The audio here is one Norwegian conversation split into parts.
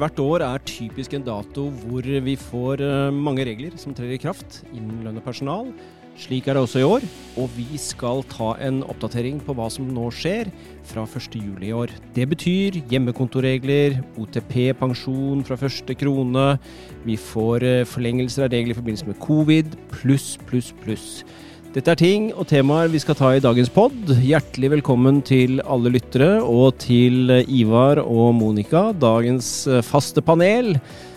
hvert år er typisk en dato hvor vi får eh, mange regler som trer i kraft innen lønn og personal. Slik er det også i år, og vi skal ta en oppdatering på hva som nå skjer fra 1. juli i år. Det betyr hjemmekontoregler, OTP-pensjon fra første krone, vi får eh, forlengelser av regler i forbindelse med covid, pluss, pluss, pluss. Dette er ting og temaer vi skal ta i dagens pod. Hjertelig velkommen til alle lyttere, og til Ivar og Monica, dagens eh, faste panel,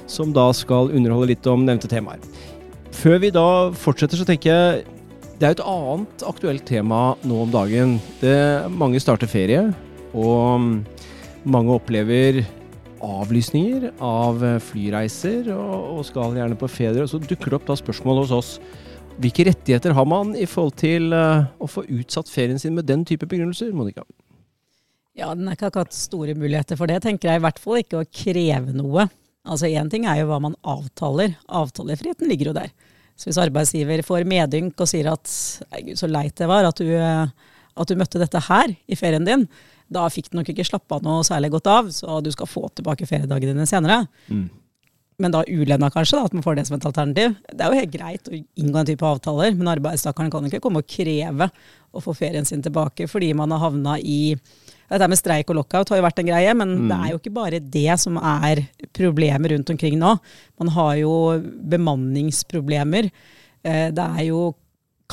som da skal underholde litt om nevnte temaer. Før vi da fortsetter, så tenker jeg det er et annet aktuelt tema nå om dagen. Det, mange starter ferie, og mange opplever avlysninger av flyreiser og, og skal gjerne på ferie. Og så dukker det opp da spørsmål hos oss hvilke rettigheter har man i forhold til uh, å få utsatt ferien sin med den type begrunnelser, Monica? Ja, den er ikke akkurat store muligheter for det, tenker jeg. I hvert fall ikke å kreve noe. Altså Én ting er jo hva man avtaler. Avtalefriheten ligger jo der. Så hvis arbeidsgiver får medynk og sier at gud, så leit det var at du, at du, møtte dette her i ferien din, da fikk du nok ikke slappa noe særlig godt av, så du skal få tilbake feriedagene dine senere. Mm men da ulønna kanskje, da, at man får det som et alternativ. Det er jo helt greit å inngå en type avtaler, men arbeidstakeren kan ikke komme og kreve å få ferien sin tilbake fordi man har havna i Dette med streik og lockout har jo vært en greie, men mm. det er jo ikke bare det som er problemet rundt omkring nå. Man har jo bemanningsproblemer. Eh, det er jo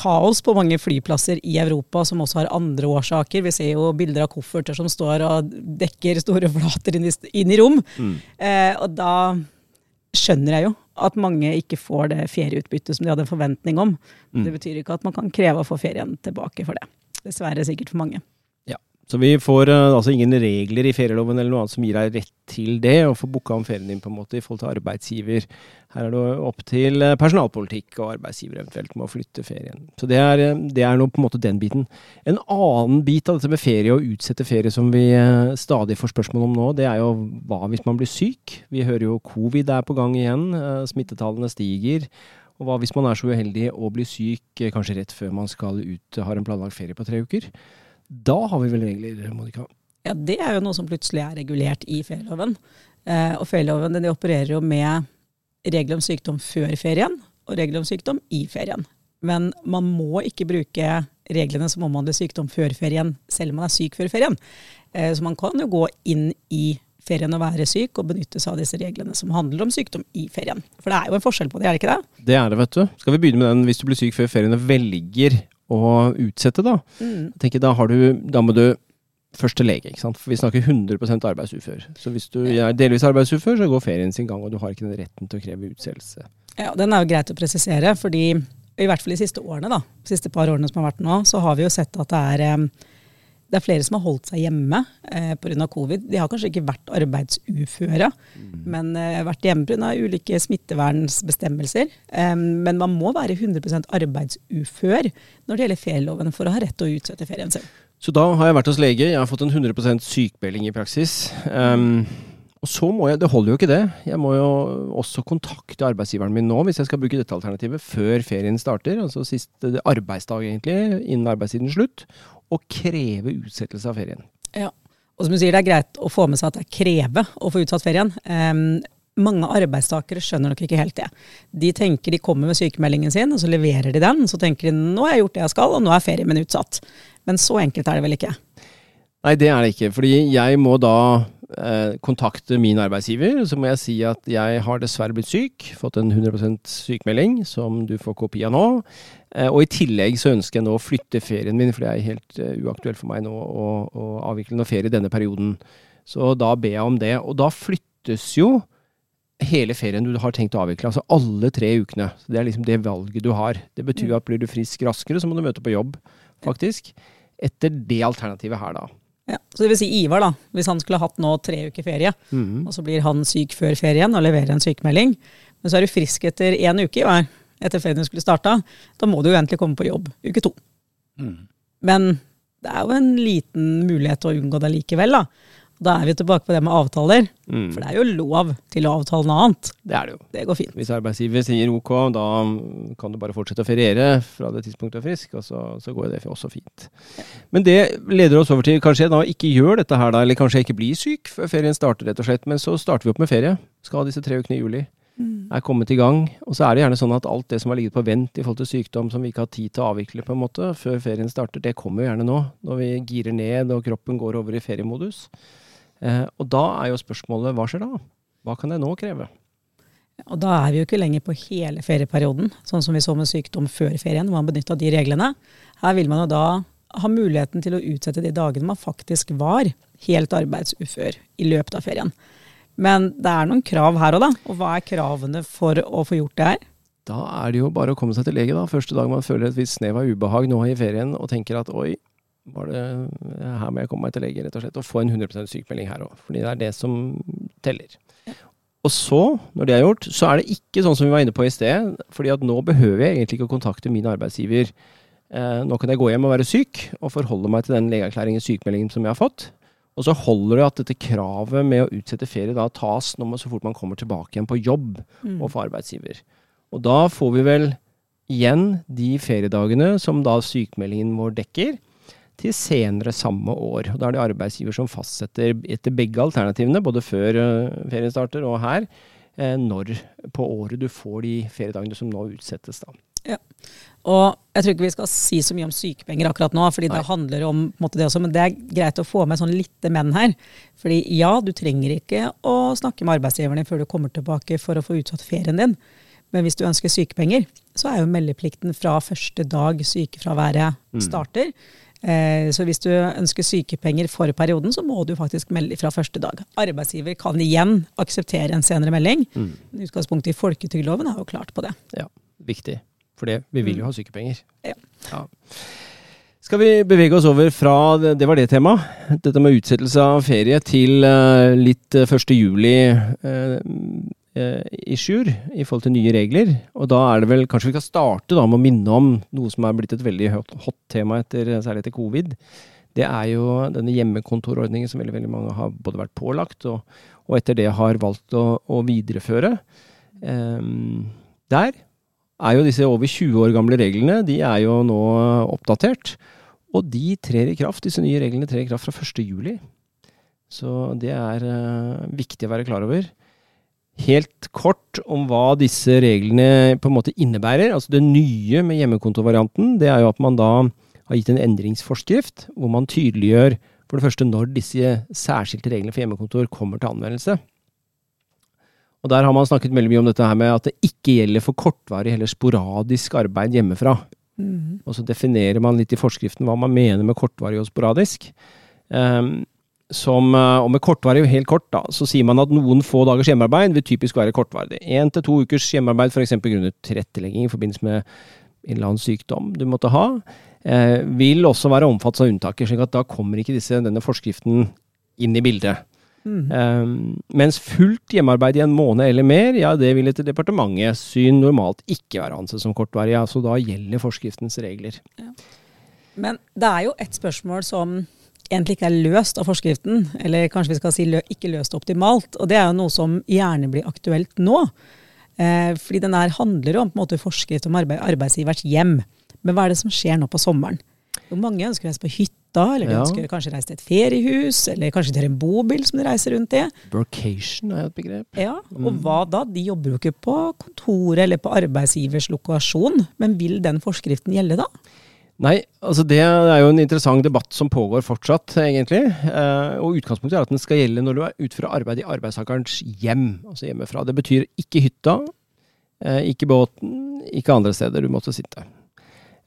kaos på mange flyplasser i Europa som også har andre årsaker. Vi ser jo bilder av kofferter som står og dekker store flater inn i, inn i rom. Mm. Eh, og da skjønner jeg jo at mange ikke får det ferieutbyttet som de hadde en forventning om. Mm. Det betyr ikke at man kan kreve å få ferien tilbake for det. Dessverre sikkert for mange. Så vi får uh, altså ingen regler i ferieloven eller noe annet som gir deg rett til det, å få booka om ferien din på en måte i forhold til arbeidsgiver. Her er det opp til uh, personalpolitikk og arbeidsgiver eventuelt med å flytte ferien. Så det er, uh, det er nå på en måte den biten. En annen bit av dette med ferie og utsette ferie som vi stadig får spørsmål om nå, det er jo hva hvis man blir syk? Vi hører jo covid er på gang igjen, smittetallene stiger. Og hva hvis man er så uheldig å bli syk kanskje rett før man skal ut, har en planlagt ferie på tre uker? Da har vi vel regler, Monica? Ja, det er jo noe som plutselig er regulert i ferieloven. Eh, og ferieloven den opererer jo med regler om sykdom før ferien og regler om sykdom i ferien. Men man må ikke bruke reglene som omhandler sykdom før ferien, selv om man er syk før ferien. Eh, så man kan jo gå inn i ferien og være syk, og benytte seg av disse reglene som handler om sykdom i ferien. For det er jo en forskjell på det, er det ikke det? Det er det, vet du. Skal vi begynne med den hvis du blir syk før ferien og velger å utsette, da. Mm. tenker, da, du, da må du først til lege. ikke sant? For vi snakker 100% arbeidsufør. Så hvis du er delvis arbeidsufør, så går ferien sin gang, og du har ikke den retten til å kreve utsettelse. Ja, Den er jo greit å presisere, fordi i hvert fall de siste årene, da, de siste par årene som har vært nå, så har vi jo sett at det er det er flere som har holdt seg hjemme eh, pga. covid. De har kanskje ikke vært arbeidsuføre, mm. men eh, vært hjemme pga. ulike smittevernsbestemmelser. Eh, men man må være 100% arbeidsufør når det gjelder ferieloven for å ha rett til å utsette ferien sin. Så da har jeg vært hos lege, jeg har fått en 100% sykmelding i praksis. Um, og så må jeg, det holder jo ikke det, jeg må jo også kontakte arbeidsgiveren min nå hvis jeg skal bruke dette alternativet før ferien starter, altså siste arbeidsdag egentlig, innen arbeidstiden slutt å kreve utsettelse av ferien. Ja, og som du sier, det er greit å få med seg at det er kreve å få utsatt ferien. Um, mange arbeidstakere skjønner nok ikke helt det. De tenker de kommer med sykemeldingen sin, og så leverer de den. Så tenker de nå har jeg gjort det jeg skal, og nå er ferien min utsatt. Men så enkelt er det vel ikke? Nei, det er det ikke. Fordi jeg må da eh, kontakte min arbeidsgiver. Så må jeg si at jeg har dessverre blitt syk, fått en 100% sykemelding, som du får kopi av nå. Eh, og i tillegg så ønsker jeg nå å flytte ferien min, for det er helt uh, uaktuelt for meg nå å, å avvikle noe ferie denne perioden. Så da ber jeg om det. Og da flyttes jo hele ferien du har tenkt å avvikle, altså alle tre ukene. Så det er liksom det valget du har. Det betyr mm. at blir du frisk raskere, så må du møte på jobb, faktisk. Etter det alternativet her, da. Ja, så det vil si Ivar, da. Hvis han skulle hatt nå tre uker ferie, mm. og så blir han syk før ferien og leverer en sykemelding, men så er du frisk etter én uke, Ivar etter ferien skulle starta, da må du jo egentlig komme på jobb uke to. Mm. Men det er jo en liten mulighet til å unngå det likevel. da. Da er vi tilbake på det med avtaler. Mm. For det er jo lov til å avtale noe annet. Det er det jo. Det går fint. Hvis arbeidsgiver sier ok, da kan du bare fortsette å feriere fra det tidspunktet du er frisk, og så, så går det også fint. Men det leder oss over til kanskje jeg da ikke gjør dette her da, eller kanskje jeg ikke blir syk før ferien starter, rett og slett. Men så starter vi opp med ferie. Skal ha disse tre ukene i juli. Er kommet i gang. Og så er det gjerne sånn at alt det som har ligget på vent i forhold til sykdom som vi ikke har tid til å avvikle på en måte før ferien starter, det kommer jo gjerne nå. Når vi girer ned og kroppen går over i feriemodus. Eh, og da er jo spørsmålet hva skjer da? Hva kan jeg nå kreve? Og da er vi jo ikke lenger på hele ferieperioden, sånn som vi så med sykdom før ferien, hvor man benytta de reglene. Her vil man jo da ha muligheten til å utsette de dagene man faktisk var helt arbeidsufør i løpet av ferien. Men det er noen krav her òg, da. Og hva er kravene for å få gjort det her? Da er det jo bare å komme seg til lege, da. Første dag man føler et visst snev av ubehag nå i ferien og tenker at oi, var det, her må jeg komme meg til lege, rett og slett. Og få en 100% sykemelding her òg. Fordi det er det som teller. Og så, når det er gjort, så er det ikke sånn som vi var inne på i sted. fordi at nå behøver jeg egentlig ikke å kontakte min arbeidsgiver. Eh, nå kan jeg gå hjem og være syk, og forholde meg til den legeerklæringen, sykemeldingen, som jeg har fått. Og så holder det at dette kravet med å utsette ferie da tas når man, så fort man kommer tilbake igjen på jobb Mm. og for arbeidsgiver. Og da får vi vel igjen de feriedagene som da sykemeldingen vår dekker, til senere samme år. Og da er det arbeidsgiver som fastsetter etter begge alternativene, både før eh, ferien starter og her, eh, når på året du får de feriedagene som nå utsettes. da. Og jeg tror ikke vi skal si så mye om sykepenger akkurat nå, fordi Nei. det handler om på en måte, det også, men det er greit å få med sånn lite menn her. Fordi ja, du trenger ikke å snakke med arbeidsgiverne før du kommer tilbake for å få utsatt ferien din. Men hvis du ønsker sykepenger, så er jo meldeplikten fra første dag sykefraværet Mm. starter. Eh, Så hvis du ønsker sykepenger for perioden, så må du faktisk melde fra første dag. Arbeidsgiver kan igjen akseptere en senere melding. Mm. Utgangspunktet i folketrygdloven er jo klart på det. Ja, viktig. For det, vi vil jo ha sykepenger. Ja. Ja. Skal vi bevege oss over fra Det var det temaet. Dette med utsettelse av ferie til eh, litt eh, 1. juli i issue i forhold til nye regler. Og da er det vel Kanskje vi kan starte da med å minne om noe som er blitt et veldig hot, hot tema etter, særlig etter covid. Det er jo denne hjemmekontorordningen som veldig, veldig mange har både vært pålagt og, og etter det har valgt å, å videreføre. Ehm, der er jo disse over 20 år gamle reglene de er jo nå oppdatert. Og de trer i kraft, disse nye reglene trer i kraft fra 1. juli. Så det er eh, viktig å være klar over. Helt kort om hva disse reglene på en måte innebærer. Altså Det nye med hjemmekontovarianten det er jo at man da har gitt en endringsforskrift hvor man tydeliggjør for det første når disse særskilte reglene for hjemmekontor kommer til anvendelse. Og Der har man snakket veldig mye om dette her med at det ikke gjelder for kortvarig eller sporadisk arbeid hjemmefra. Og så definerer man litt i forskriften hva man mener med kortvarig og sporadisk. Um, som, eh, og med kortvarig, helt kort, da, så sier man at noen få dagers hjemmearbeid vil typisk være kortvarig. Én til to ukers hjemmearbeid f.eks. grunnet tilrettelegging i forbindelse med en eller annen sykdom du måtte ha, eh, vil også være omfattet av unntaket. slik at da kommer ikke disse, denne forskriften inn i bildet. Mhm. Um, mens fullt hjemmearbeid i en måned eller mer, ja, det vil etter departementets syn normalt ikke være ansett som kortvarig. Altså da gjelder forskriftens regler. Men det er jo et spørsmål som egentlig ikke er løst av forskriften, eller kanskje vi skal si lø ikke løst optimalt, og det er jo noe som gjerne blir aktuelt nå. Eh, fordi den her handler jo om på en måte forskrift om arbeid, arbeidsgivers hjem. Men hva er det som skjer nå på sommeren? Mange ønsker å reise på hytta, eller de Ja. ønsker kanskje å reise til et feriehus, eller kanskje til en bobil som de reiser rundt i. Workation er jo et begrep. Ja, og hva da? De jobber jo ikke på kontoret eller på arbeidsgivers lokasjon, men vil den forskriften gjelde da? Nei, altså det er jo en interessant debatt som pågår fortsatt, egentlig. Eh, og utgangspunktet er at den skal gjelde når du er utfører arbeid i arbeidstakerens hjem, altså hjemmefra. Det betyr ikke hytta, eh, ikke båten, ikke andre steder du måtte sitte.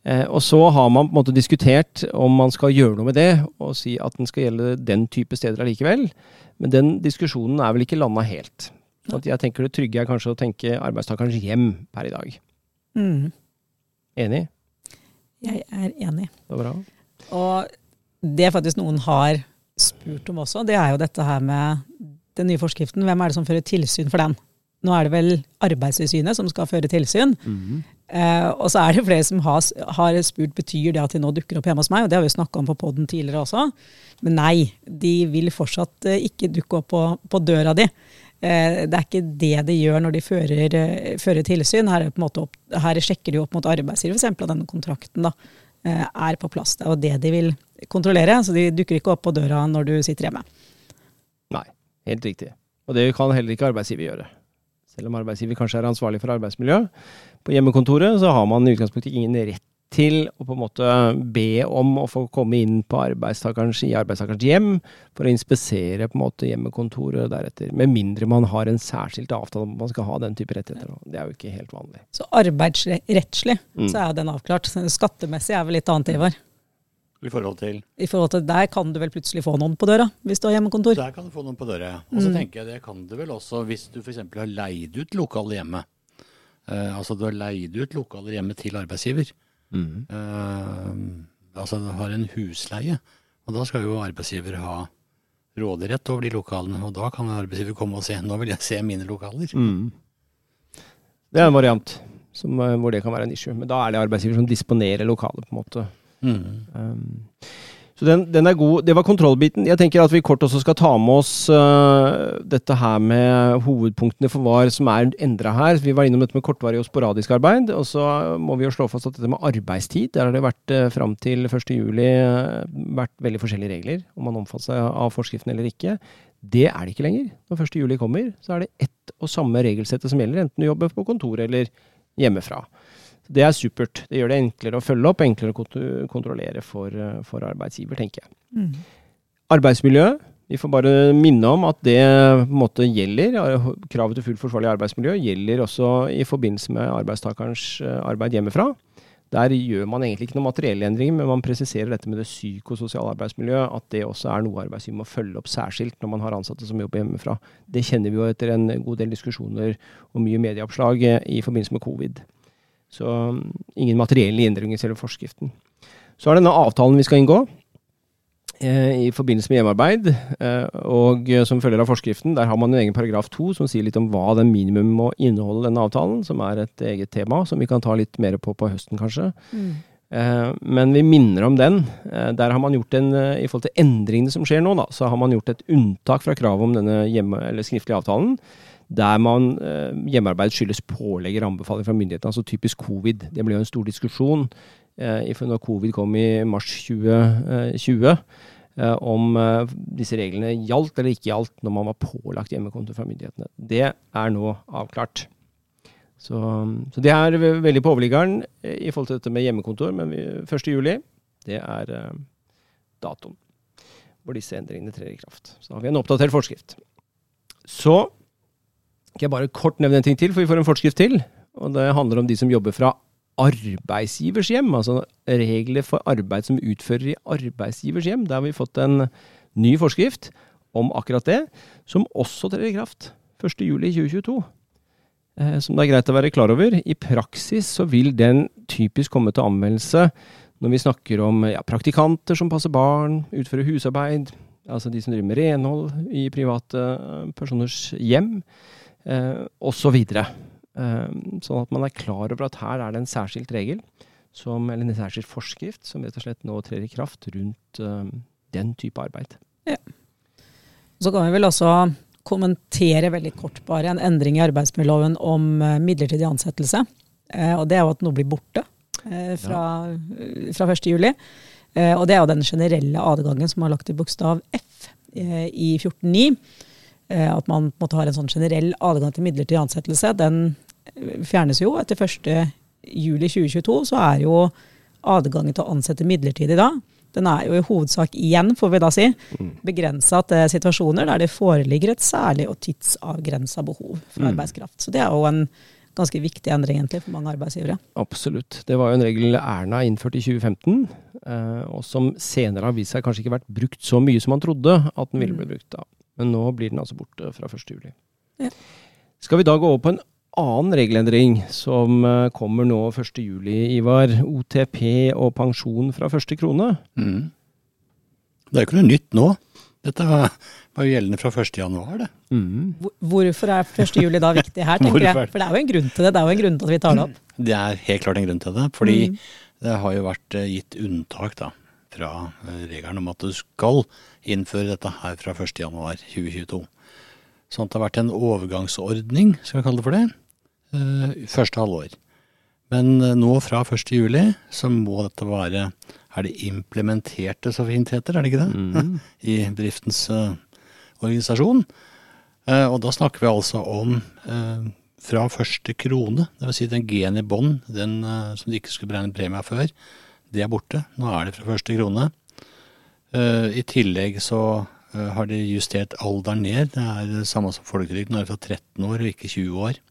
Eh, og så har man på en måte diskutert om man skal gjøre noe med det, og si at den skal gjelde den type steder allikevel. Men den diskusjonen er vel ikke landa helt. Så at jeg tenker det trygge er kanskje å tenke arbeidstakerens hjem per i dag. Mm, Enig? jeg er enig. Det var bra. Og det faktisk noen har spurt om også, det er jo dette her med den nye forskriften. Hvem er det som fører tilsyn for den? Nå er det vel Arbeidstilsynet som skal føre tilsyn. Eh, og så er det flere som har, har, spurt betyr det at de nå dukker opp hjemme hos meg, og det har vi snakka om på poden tidligere også. Men nei, de vil fortsatt eh, ikke dukke opp på, på døra di. Eh, det er ikke det de gjør når de fører, fører tilsyn. Her, opp, her, sjekker de opp mot arbeidsgiver, f.eks. at denne kontrakten da, er på plass. Det er det de vil kontrollere. Så de dukker ikke opp på døra når du sitter hjemme. Nei, helt riktig. Og det kan heller ikke arbeidsgiver gjøre. Selv om arbeidsgiver kanskje er ansvarlig for arbeidsmiljø. På hjemmekontoret så har man i utgangspunktet ingen rett til å på en måte be om å få komme inn på arbeidstakerens, i arbeidstakerens hjem for å inspisere på en måte hjemmekontoret deretter. Med mindre man har en særskilt avtale om at man skal ha den type rettigheter. Det er jo ikke helt vanlig. Så arbeidsrettslig mm. så er den avklart. Skattemessig er vel litt annet, Ivar? I forhold til? I forhold til Der kan du vel plutselig få noen på døra, hvis du har hjemmekontor? Der kan du få noen på døra, ja. Og så mm. tenker jeg det kan du vel også hvis du f.eks. har leid ut lokale hjemme. Uh, altså du har leid ut lokaler hjemme til arbeidsgiver. Mm. Uh, altså du har en husleie. Og da skal jo arbeidsgiver ha råderett over de lokalene. Og da kan arbeidsgiver komme og se. Nå vil jeg se mine lokaler. Mm. Det er en variant som, eh, hvor det kan være en issue. Men da er det arbeidsgiver som disponerer lokalet, på en måte. Mm. Um, så den, den, er god. Det var kontrollbiten. Jeg tenker at vi kort også skal ta med oss uh, dette her med hovedpunktene for hva som er endra her. Vi var innom dette med kortvarig og sporadisk arbeid. Og så må vi jo slå fast at dette med arbeidstid, der har det vært uh, fram til 1.7 uh, vært veldig forskjellige regler. Om man omfatter seg av forskriften eller ikke. Det er det ikke lenger. Når 1.7 kommer, så er det ett og samme regelsettet som gjelder, enten du jobber på kontor eller hjemmefra. Det er supert. Det gjør det enklere å følge opp, enklere å kontrollere for, eh, for arbeidsgiver, tenker jeg. Mm. Arbeidsmiljø. Vi får bare minne om at det måte, gjelder. Kravet til fullt forsvarlig arbeidsmiljø gjelder også i forbindelse med arbeidstakerens eh, arbeid hjemmefra. Der gjør man egentlig ikke noen materielle endringer, men man presiserer dette med det psykososiale arbeidsmiljøet. At det også er noe arbeidsgiver må følge opp særskilt når man har ansatte som jobber hjemmefra. Det kjenner vi jo etter en god del diskusjoner og mye medieoppslag eh, i forbindelse med covid. Så um, ingen materielle endringer i selve forskriften. Så er det denne avtalen vi skal inngå eh, i forbindelse med hjemmearbeid. Eh, og eh, som følger av forskriften, der har man en egen paragraf to som sier litt om hva den minimum må inneholde, denne avtalen, som er et eget tema som vi kan ta litt mer på på høsten, kanskje. Mm. Men vi minner om den. Der har man gjort en, I forhold til endringene som skjer nå, da, så har man gjort et unntak fra kravet om denne hjemme, eller skriftlige avtalen der man eh, hjemmearbeid skyldes pålegg eller anbefaling fra myndighetene, altså typisk covid. Det ble jo en stor diskusjon eh, når covid kom i mars 2020, eh, om eh, disse reglene gjaldt eller ikke gjaldt når man var pålagt hjemmekontor fra myndighetene. Det er nå avklart. Så, så det er veldig på overliggeren i forhold til dette med hjemmekontor, men 1.7 det er datoen hvor disse endringene trer i kraft. Så har vi en oppdatert forskrift. Så skal jeg bare kort nevne en ting til, for vi får en forskrift til. Og det handler om de som jobber fra arbeidsgivers hjem. Altså regler for arbeid som utfører i arbeidsgivers hjem. Der har vi fått en ny forskrift om akkurat det, som også trer i kraft 1.7.2022. Eh, som det er greit å være klar over. I praksis så vil den typisk komme til anvendelse når vi snakker om ja, praktikanter som passer barn, utfører husarbeid, altså de som driver med renhold i private eh, personers hjem eh, osv. Så eh, sånn at man er klar over at her er det en særskilt regel, som, eller en særskilt forskrift, som rett og slett nå trer i kraft rundt eh, den type arbeid. Ja. Så kan vi vel også kommentere veldig kort bare en endring i arbeidsmiljøloven om eh, midlertidig ansettelse. Eh, og det er jo at noe blir borte eh, fra, fra 1.7. Eh, og det er jo den generelle adgangen som har lagt i bokstav F i 14.9. Eh, at man måtte ha en sånn generell adgang til midlertidig ansettelse, den fjernes jo. Etter 1.7.2022 så er jo adgangen til å ansette midlertidig da, den er jo i hovedsak igjen, får vi da si, mm. begrensa til situasjoner der det foreligger et særlig og tidsavgrensa behov for mm. arbeidskraft. Så det er jo en ganske viktig endring egentlig for mange arbeidsgivere. Absolutt. Det var jo en regel Erna innførte i 2015, eh, og som senere har vist seg kanskje ikke vært brukt så mye som man trodde at den ville bli brukt. da. Men nå blir den altså borte fra 1.7. Ja. Skal vi da gå over på en annen regelendring som eh, kommer nå 1.7, Ivar? OTP og pensjon fra første krone? Mm. Det er jo ikke noe nytt nå. Dette var, var jo gjeldende fra 1. januar, det. Mm. Hvorfor er 1. juli da viktig her, tenker jeg? For det er jo en grunn til det. Det er jo en grunn til at vi tar det opp. Det er helt klart en grunn til det. Fordi det har jo vært eh, gitt unntak da, fra eh, regelen om at du skal innføre dette her fra 1.1.2022. Sånn at det har vært en overgangsordning, skal vi kalle det for det, eh, første halvår. Men eh, nå fra 1.7 så må dette være Er det implementerte, så fint heter, er det ikke det? I bedriftens organisasjon. Og da snakker vi altså om fra første krone, dvs. Si den G-en i bånn, den som de ikke skulle beregne premie før, det er borte. Nå er det fra første krone. Eh, I tillegg så eh, har de justert alderen ned. Det er det samme som folketrygden, nå er det fra 13 år og ikke 20 år.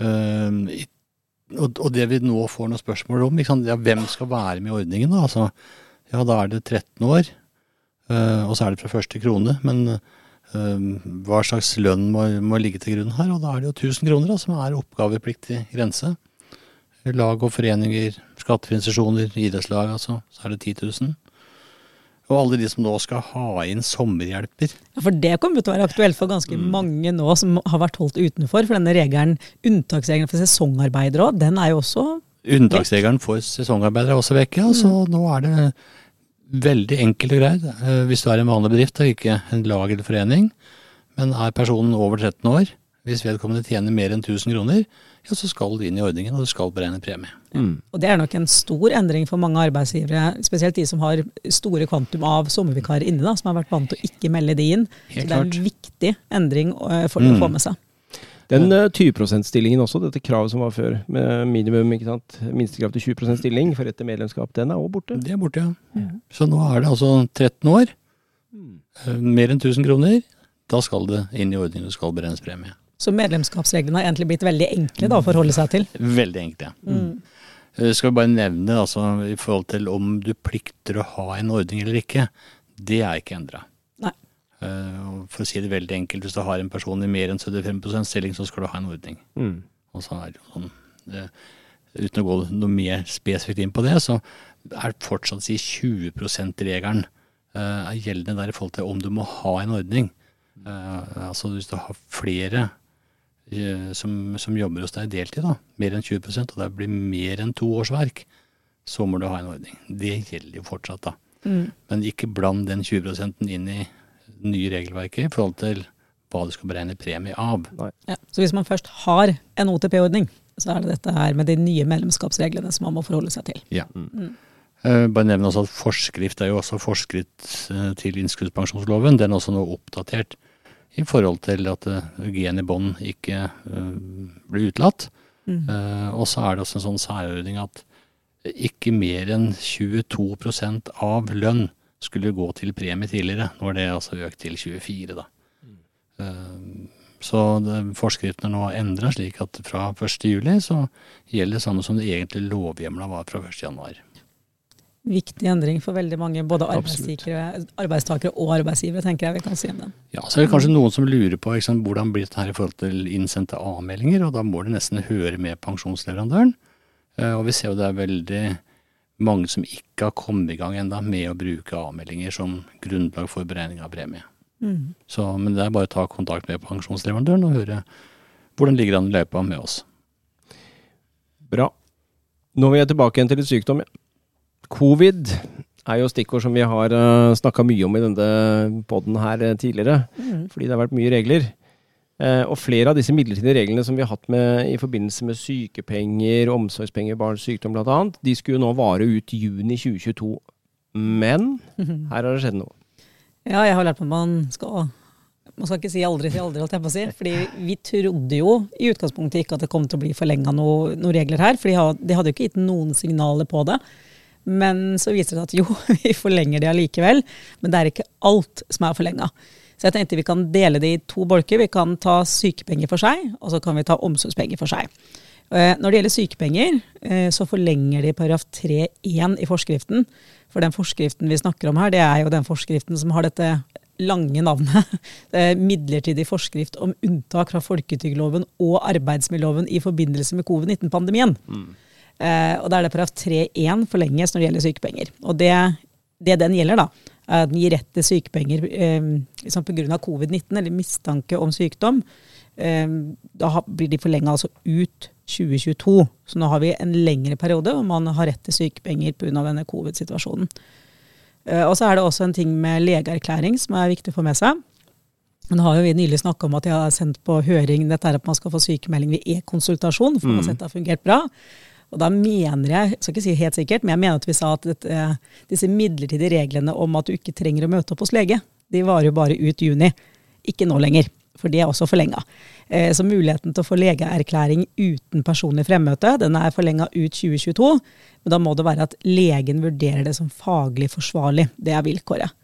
Eh, og, det vi nå får noen spørsmål om? Ja, hvem skal være med i ordningen? da? Altså, ja, da er det 13 år, og så er det fra første krone. Men hva slags lønn må, må ligge til grunn her? Og da er det jo 1000 kroner da, som er oppgavepliktig grense. Lag og foreninger, skattefrie institusjoner, idrettslag, altså. Så er det 10 000. Og alle de som nå skal ha inn sommerhjelper. Ja, For det kommer til å være aktuelt for ganske mange nå som har vært holdt utenfor. For denne regelen, unntaksregelen for sesongarbeidere òg, den er jo også Unntaksregelen for sesongarbeidere er også vekk, ja. Så mm. nå er det veldig enkelt og greit. Eh, Hvis du er en vanlig bedrift og ikke en lag eller forening, men er personen over 13 år, hvis vedkommende tjener mer enn 1000 kroner, ja, så skal du inn i ordningen, og du skal beregne premie. Og det er nok en stor endring for mange arbeidsgivere, spesielt de som har store kvantum av sommervikarer inne, da, som har vært vant til å ikke melde de inn. Helt så det er en viktig endring eh, for mm. å få med seg. Den eh, 20 %-stillingen også, dette kravet som var før, med minimum, ikke sant, minstekrav til 20% stilling for rett til medlemskap, den er òg borte. Det er borte, ja. Så nå er det altså 13 år, eh, mer enn 1000 kroner, da skal det inn i ordningen, du skal beregnes premie. Så medlemskapsreglene har egentlig blitt veldig enkle da, å forholde seg til. Veldig enkle. ja. Eh, Skal vi bare nevne altså, i forhold til om du plikter å ha en ordning eller ikke. Det er ikke endra. Nei. For å si det veldig enkelt, hvis du har en person i mer enn 75 stilling, så skal du ha en ordning. Mm. Og så er det sånn, det, Uten å gå noe mer spesifikt inn på det, så er det fortsatt si 20 %-regelen gjeldende der i forhold til om du må ha en ordning. Eh, altså hvis du har flere eh, som, som jobber hos deg deltid, da, mer enn 20% og det blir mer enn to årsverk, så må du ha en ordning. Det gjelder jo fortsatt, da. Men ikke bland den 20% inn i det nye regelverket i forhold til hva du skal beregne premie av. Ja. Så hvis man først har en OTP-ordning, så er det dette her med de nye medlemskapsreglene som man må forholde seg til. Ja. Mm. bare nevne også at forskrift er jo også forskrift eh, til innskuddspensjonsloven. Den er også nå oppdatert i forhold til at gen i bånd ikke uh, blir utelatt. Eh, og så er det også en sånn særordning at ikke mer enn 22% av lønn skulle gå til premie tidligere. Nå er det altså økt til 24, da. Eh, så det, forskriften er nå endra slik at fra 1. juli så gjelder det samme som det egentlig lovhjemla var fra 1. Viktig endring for veldig mange, både arbeidstakere, og arbeidsgivere, tenker jeg vi kan si om den. Ja, så er det kanskje noen som lurer på eksempel, hvordan blir dette her i forhold til innsendte avmeldinger, og da må det nesten høre med pensjonsleverandøren. Eh, Og vi ser jo det er veldig mange som ikke har kommet i gang enda med å bruke avmeldinger som grunnlag for beregning av premie. Så, men det er bare å ta kontakt med pensjonsleverandøren og høre hvordan ligger han i løypa med oss. Bra. Nå vil jeg tilbake igjen til litt sykdom. Ja. Covid er jo stikkord som vi har uh, snakka mye om i denne poden her tidligere. tidligere. Fordi det har vært mye regler. Eh, og flere av disse midlertidige reglene som vi har hatt med i forbindelse med sykepenger, omsorgspenger, barns sykdom bl.a., de skulle jo nå vare ut juni 2022. Men her har det skjedd noe. Ja, jeg har lært meg at man skal man skal ikke si aldri si aldri, holdt jeg på å si. Fordi vi trodde jo i utgangspunktet ikke at det kom til å bli forlenga noen noe regler her. For de hadde jo ikke gitt noen signaler på det. Men så viser det seg at jo, vi forlenger det allikevel. Men det er ikke alt som er forlenga. Så jeg tenkte vi kan dele det i to bolker. Vi kan ta sykepenger for seg, og så kan vi ta omsorgspenger for seg. Eh, Når det gjelder sykepenger, eh, så forlenger de paragraf 3-1 i forskriften. For den forskriften vi snakker om her, det er jo den forskriften som har dette lange navnet. Det er Midlertidig forskrift om unntak fra folketrygdloven og arbeidsmiljøloven i forbindelse med covid-19-pandemien. Eh, og da er det paragraf 3-1 forlenges når det gjelder sykepenger. Og det, det den gjelder, da, at den gir rett til sykepenger eh, liksom pga. covid-19 eller mistanke om sykdom. Eh, da blir de forlenga altså ut 2022. Så nå har vi en lengre periode hvor man har rett til sykepenger pga. denne covid-situasjonen. Eh, og så er det også en ting med legeerklæring som er viktig å få med seg. Nå har jo vi nylig snakka om at jeg har sendt på høring dette her at man skal få sykemelding ved e-konsultasjon, for man har mm. sett det har fungert bra. Og da mener jeg, jeg skal ikke si helt sikkert, men jeg mener at vi sa at dette, disse midlertidige reglene om at du ikke trenger å møte opp hos lege, de varer jo bare ut juni. Ikke nå lenger, for de er også forlenga. Eh, så muligheten til å få legeerklæring uten personlig fremmøte, den er forlenga ut 2022. Men da må det være at legen vurderer det som faglig forsvarlig. Det er vilkåret.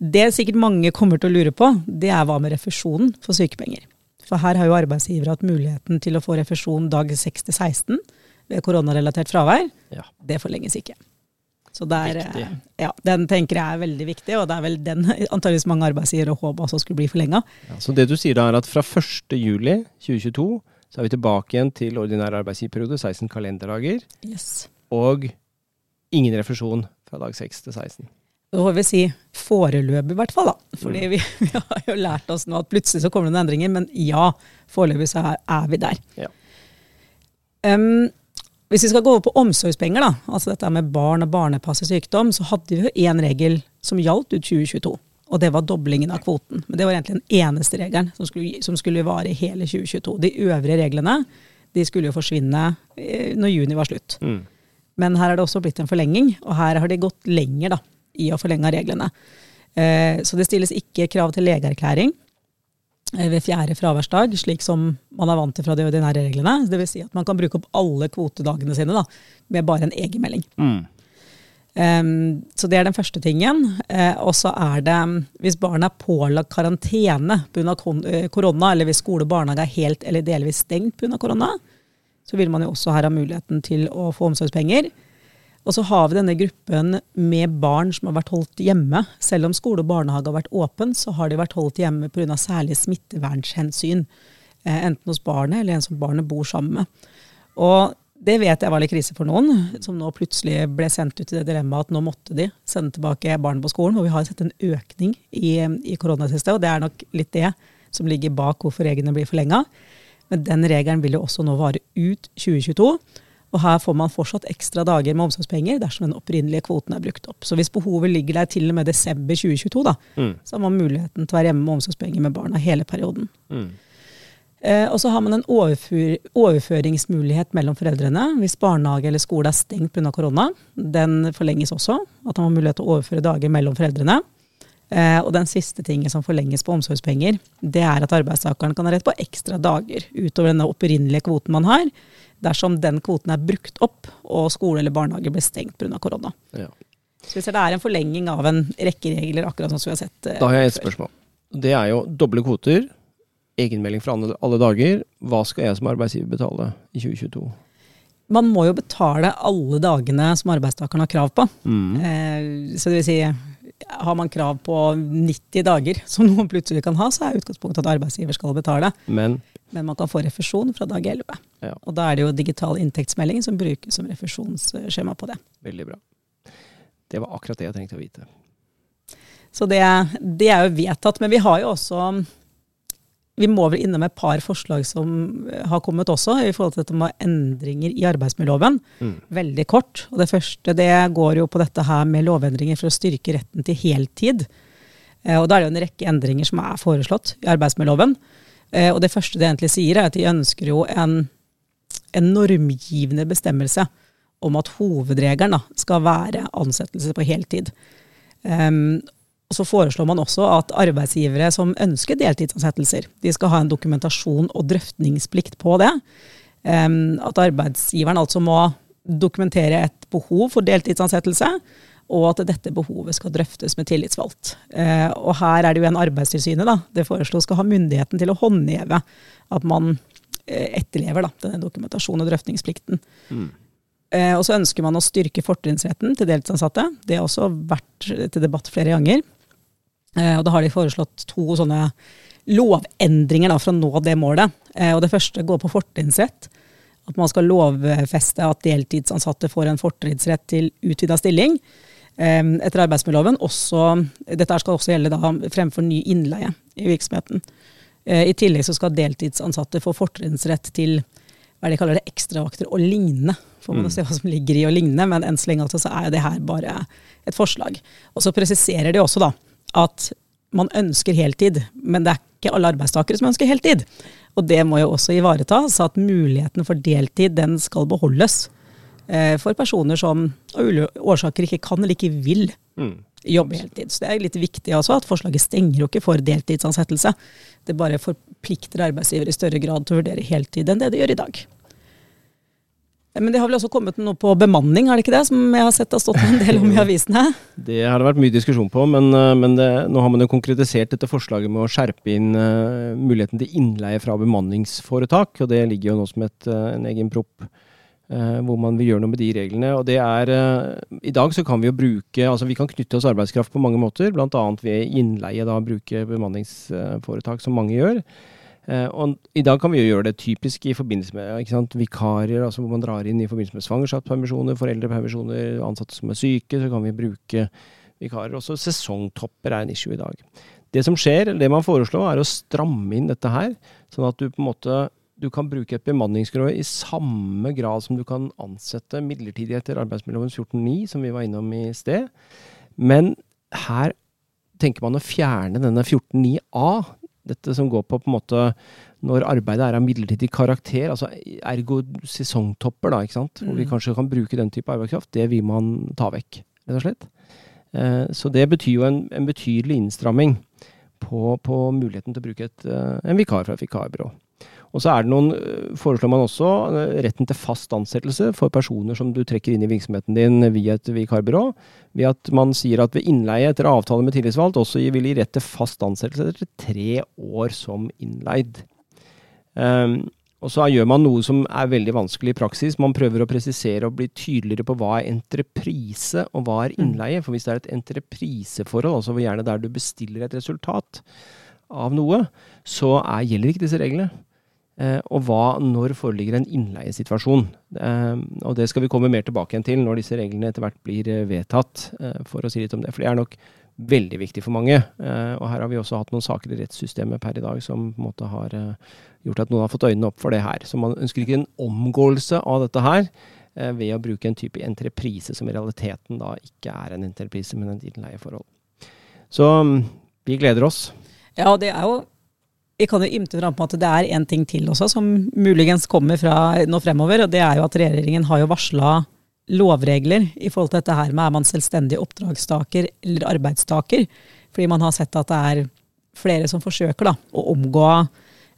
Det sikkert mange kommer til å lure på, det er hva med refusjonen for sykepenger. For her har jo arbeidsgiver hatt muligheten til å få refusjon dag 6 til 16 ved koronarelatert fravær. Ja. Det forlenges ikke. Så der, eh, ja, Den tenker jeg er veldig viktig, og det er vel den antageligvis mange arbeidsgivere håper også skulle bli forlenga. Ja, så det du sier da er at fra 1.7.2022 så er vi tilbake igjen til ordinær arbeidsgiverperiode, 16 kalenderdager. Yes. Og ingen refusjon fra dag 6 til 16. Det får vi si foreløpig, i hvert fall. da. Fordi mm. vi, vi, har jo lært oss nå at plutselig så kommer det noen endringer, men ja, foreløpig så er, er vi der. Ja. Um, hvis vi skal gå over på omsorgspenger, da, altså dette med barn og barnepass i sykdom, så hadde vi jo én regel som gjaldt ut 2022. Og det var doblingen av kvoten. Men det var egentlig den eneste regelen som skulle, som skulle vare hele 2022. De øvrige reglene de skulle jo forsvinne eh, når juni var slutt. Mm. Men her har det også blitt en forlenging, og her har de gått lenger da, i å forlenge reglene. Eh, så det stilles ikke krav til legeerklæring. Eh, ved fjerde fraværsdag, slik som man er vant til fra de ordinære reglene. Dvs. Si at man kan bruke opp alle kvotedagene sine da, med bare en egenmelding. Mm. Um, så det er den første tingen. Uh, og så er det, hvis barnet er pålagt karantene pga. Eh, korona, eller hvis skole og barnehage er helt eller delvis stengt pga. korona, så vil man jo også her ha muligheten til å få omsorgspenger. Og så har vi denne gruppen med barn som har vært holdt hjemme. Selv om skole og barnehage har vært åpen, så har de vært holdt hjemme pga. særlig smittevernhensyn. Eh, enten hos barnet eller en som barnet bor sammen med. Og det vet jeg var litt krise for noen, som nå plutselig ble sendt ut i det dilemmaet at nå måtte de sende tilbake barn på skolen. Og vi har sett en økning i, i koronatestet, og det er nok litt det som ligger bak hvorfor reglene blir forlenga. Men den regelen vil jo også nå vare ut 2022. Og her får man fortsatt ekstra dager med omsorgspenger dersom den opprinnelige kvoten er brukt opp. Så hvis behovet ligger der til og med desember 2022, da, mm. så har man muligheten til å være hjemme med omsorgspenger med barna hele perioden. Mm. Eh, og så har man en overfør, overføringsmulighet mellom foreldrene hvis barnehage eller skole er stengt pga. korona. Den forlenges også. At man har mulighet til å overføre dager mellom foreldrene. Eh, og den siste tingen som forlenges på omsorgspenger, det er at arbeidstakeren kan ha rett på ekstra dager utover den opprinnelige kvoten man har dersom den kvoten er brukt opp og skole eller barnehage blir stengt pga. korona. Ja. Så hvis det er en forlenging av en rekke regler, akkurat sånn som vi har sett før. Da har jeg et spørsmål. Det er jo doble kvoter, egenmelding fra alle, alle dager. Hva skal jeg som arbeidsgiver betale i 2022? Man må jo betale alle dagene som arbeidstakeren har krav på. Mm. Eh, så det vil si, har man krav på 90 dager, som noen plutselig kan ha, så er utgangspunktet at arbeidsgiver skal betale. Men men man kan få refusjon fra dag 11. Ja. Og da er det jo digital inntektsmelding som brukes som refusjonsskjema på det. Veldig bra. Det var akkurat det jeg trengte å vite. Så det, det er jo vedtatt. Men vi har jo også Vi må vel innom et par forslag som har kommet også, i forhold til dette med endringer i arbeidsmiljøloven. Mm. Veldig kort. Og det første det går jo på dette her med lovendringer for å styrke retten til heltid. Eh, og da er det jo en rekke endringer som er foreslått i arbeidsmiljøloven. Eh, og det første det egentlig sier, er at de ønsker jo en, en normgivende bestemmelse om at hovedregelen da, skal være ansettelse på heltid. Um, og så foreslår man også at arbeidsgivere som ønsker deltidsansettelser, de skal ha en dokumentasjon og drøftningsplikt på det. At arbeidsgiveren altså må dokumentere et behov for deltidsansettelse, og at dette behovet skal drøftes med tillitsvalgt. Eh, og her er det jo en Arbeidstilsynet da, det foreslås skal ha myndigheten til å håndheve at man eh, etterlever da, denne dokumentasjon- og drøftingsplikten. Mm. Eh, og så ønsker man å styrke fortrinnsretten til deltidsansatte. Det har også vært til debatt flere ganger. Eh, og da har de foreslått to sånne lovendringer da, for å nå det målet. Eh, og det første går på fortrinnsrett. At man skal lovfeste at deltidsansatte får en fortrinnsrett til utvida stilling. etter arbeidsmiljøloven også Dette skal også gjelde da fremfor ny innleie i virksomheten. Eh, I tillegg så skal deltidsansatte få fortrinnsrett til hva de kaller det, ekstravakter og lignende. Får man mm. se hva som ligger i å ligne, men enn så lenge altså, så er det her bare et forslag. Og så presiserer de også da at man ønsker heltid, men det er ikke alle arbeidstakere som ønsker heltid. Og det må jo også ivaretas, at muligheten for deltid den skal beholdes. Eh, for personer som av ulike årsaker ikke kan eller ikke vil mm. jobbe heltid. Så det er litt viktig også at forslaget stenger jo ikke for deltidsansettelse. Det bare forplikter arbeidsgiver i større grad til å vurdere heltid enn det de gjør i dag. Men det har vel også kommet noe på bemanning, har det ikke det? Som jeg har sett har stått en del om i avisene? Det har det vært mye diskusjon på, men, eh, men det, nå har man jo konkretisert dette forslaget med å skjerpe inn uh, muligheten til innleie fra bemanningsforetak. Og det ligger jo nå som et, uh, en egen propp Uh, hvor man vil gjøre noe med de reglene. og det er, uh, I dag så kan vi jo bruke, altså vi kan knytte oss arbeidskraft på mange måter, bl.a. ved innleie. da Bruke bemanningsforetak, som mange gjør. Uh, og I dag kan vi jo gjøre det typisk i forbindelse med sant, vikarer, altså hvor man drar inn i forbindelse med svangerskapspermisjoner, foreldrepermisjoner, ansatte som er syke. Så kan vi bruke vikarer. Også sesongtopper er en issue i dag. Det som skjer, det man foreslår, er å stramme inn dette her, sånn at du på en måte du kan bruke et bemanningsgråd i samme grad som du kan ansette midlertidig etter arbeidsmiljøloven 14.9, som vi var innom i sted. Men her tenker man å fjerne denne 14.9a, dette som går på på en måte når arbeidet er av midlertidig karakter, altså ergo sesongtopper, da, ikke sant? hvor vi mm. kanskje kan bruke den type arbeidskraft, det vil man ta vekk, rett og slett. Eh, så det betyr jo en, en betydelig innstramming på, på, muligheten til å bruke et, eh, en vikar fra et vikarbyrå. Og så er det noen, øh, foreslår man også øh, retten til fast ansettelse for personer som du trekker inn i virksomheten din via et vikarbyrå. Ved at man sier at ved innleie etter avtale med tillitsvalgt også vil gi rett til fast ansettelse etter tre år som innleid. Um, og så gjør man noe som er veldig vanskelig i praksis. Man prøver å presisere og bli tydeligere på hva er entreprise og hva er mm. innleie. For hvis det er et entrepriseforhold, altså gjerne der du bestiller et resultat av noe, så er, gjelder ikke disse reglene. Eh, og hva når foreligger en innleiesituasjon. Eh, og det skal vi komme mer tilbake igjen til når disse reglene etter hvert blir eh, vedtatt, for å si litt om det. For det er nok veldig viktig for mange. Og her har vi også hatt noen saker i rettssystemet per i dag som på en måte har gjort at noen har fått øynene opp for det her. Så man ønsker ikke en omgåelse av dette her ved å bruke en type entreprise som i realiteten da ikke er en entreprise, men en innleieforhold. Så mm, vi gleder oss. Ja, det er jo vi kan jo ymte fram på at det er en ting til også som muligens kommer fra nå fremover. og Det er jo at regjeringen har jo varsla lovregler i forhold til dette her med er man selvstendig oppdragstaker eller arbeidstaker. Fordi man har sett at det er flere som forsøker da, å omgå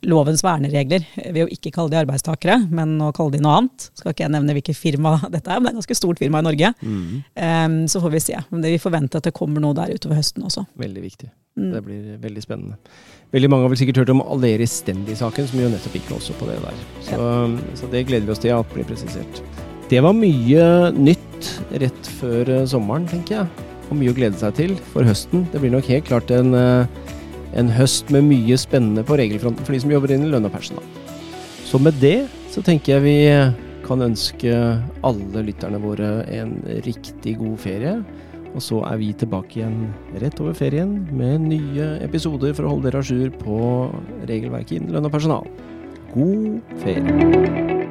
lovens verneregler ved å ikke kalle de arbeidstakere, men å kalle de noe annet. Skal ikke jeg nevne hvilket firma dette er, men det er et ganske stort firma i Norge. Mm. Um, så får vi se. Men vi forventer at det kommer noe der utover høsten også. Veldig viktig. Mm. Det blir veldig spennende. Veldig mange har vel sikkert hørt om Aleris Stendi-saken, som jo nettopp gikk også på det der. Så, ja. så, det gleder vi oss til at blir presisert. Det var mye nytt rett før eh, sommeren, tenker jeg. Og mye å glede seg til for høsten. Det blir nok helt klart en, eh, en høst med mye spennende på regelfronten for de som jobber inn i lønn og personal. Så med det så tenker jeg vi kan ønske alle lytterne våre en riktig god ferie. Og så er vi tilbake igjen rett over ferien med nye episoder for å holde dere a jour på regelverket innen lønn og personal. God ferie.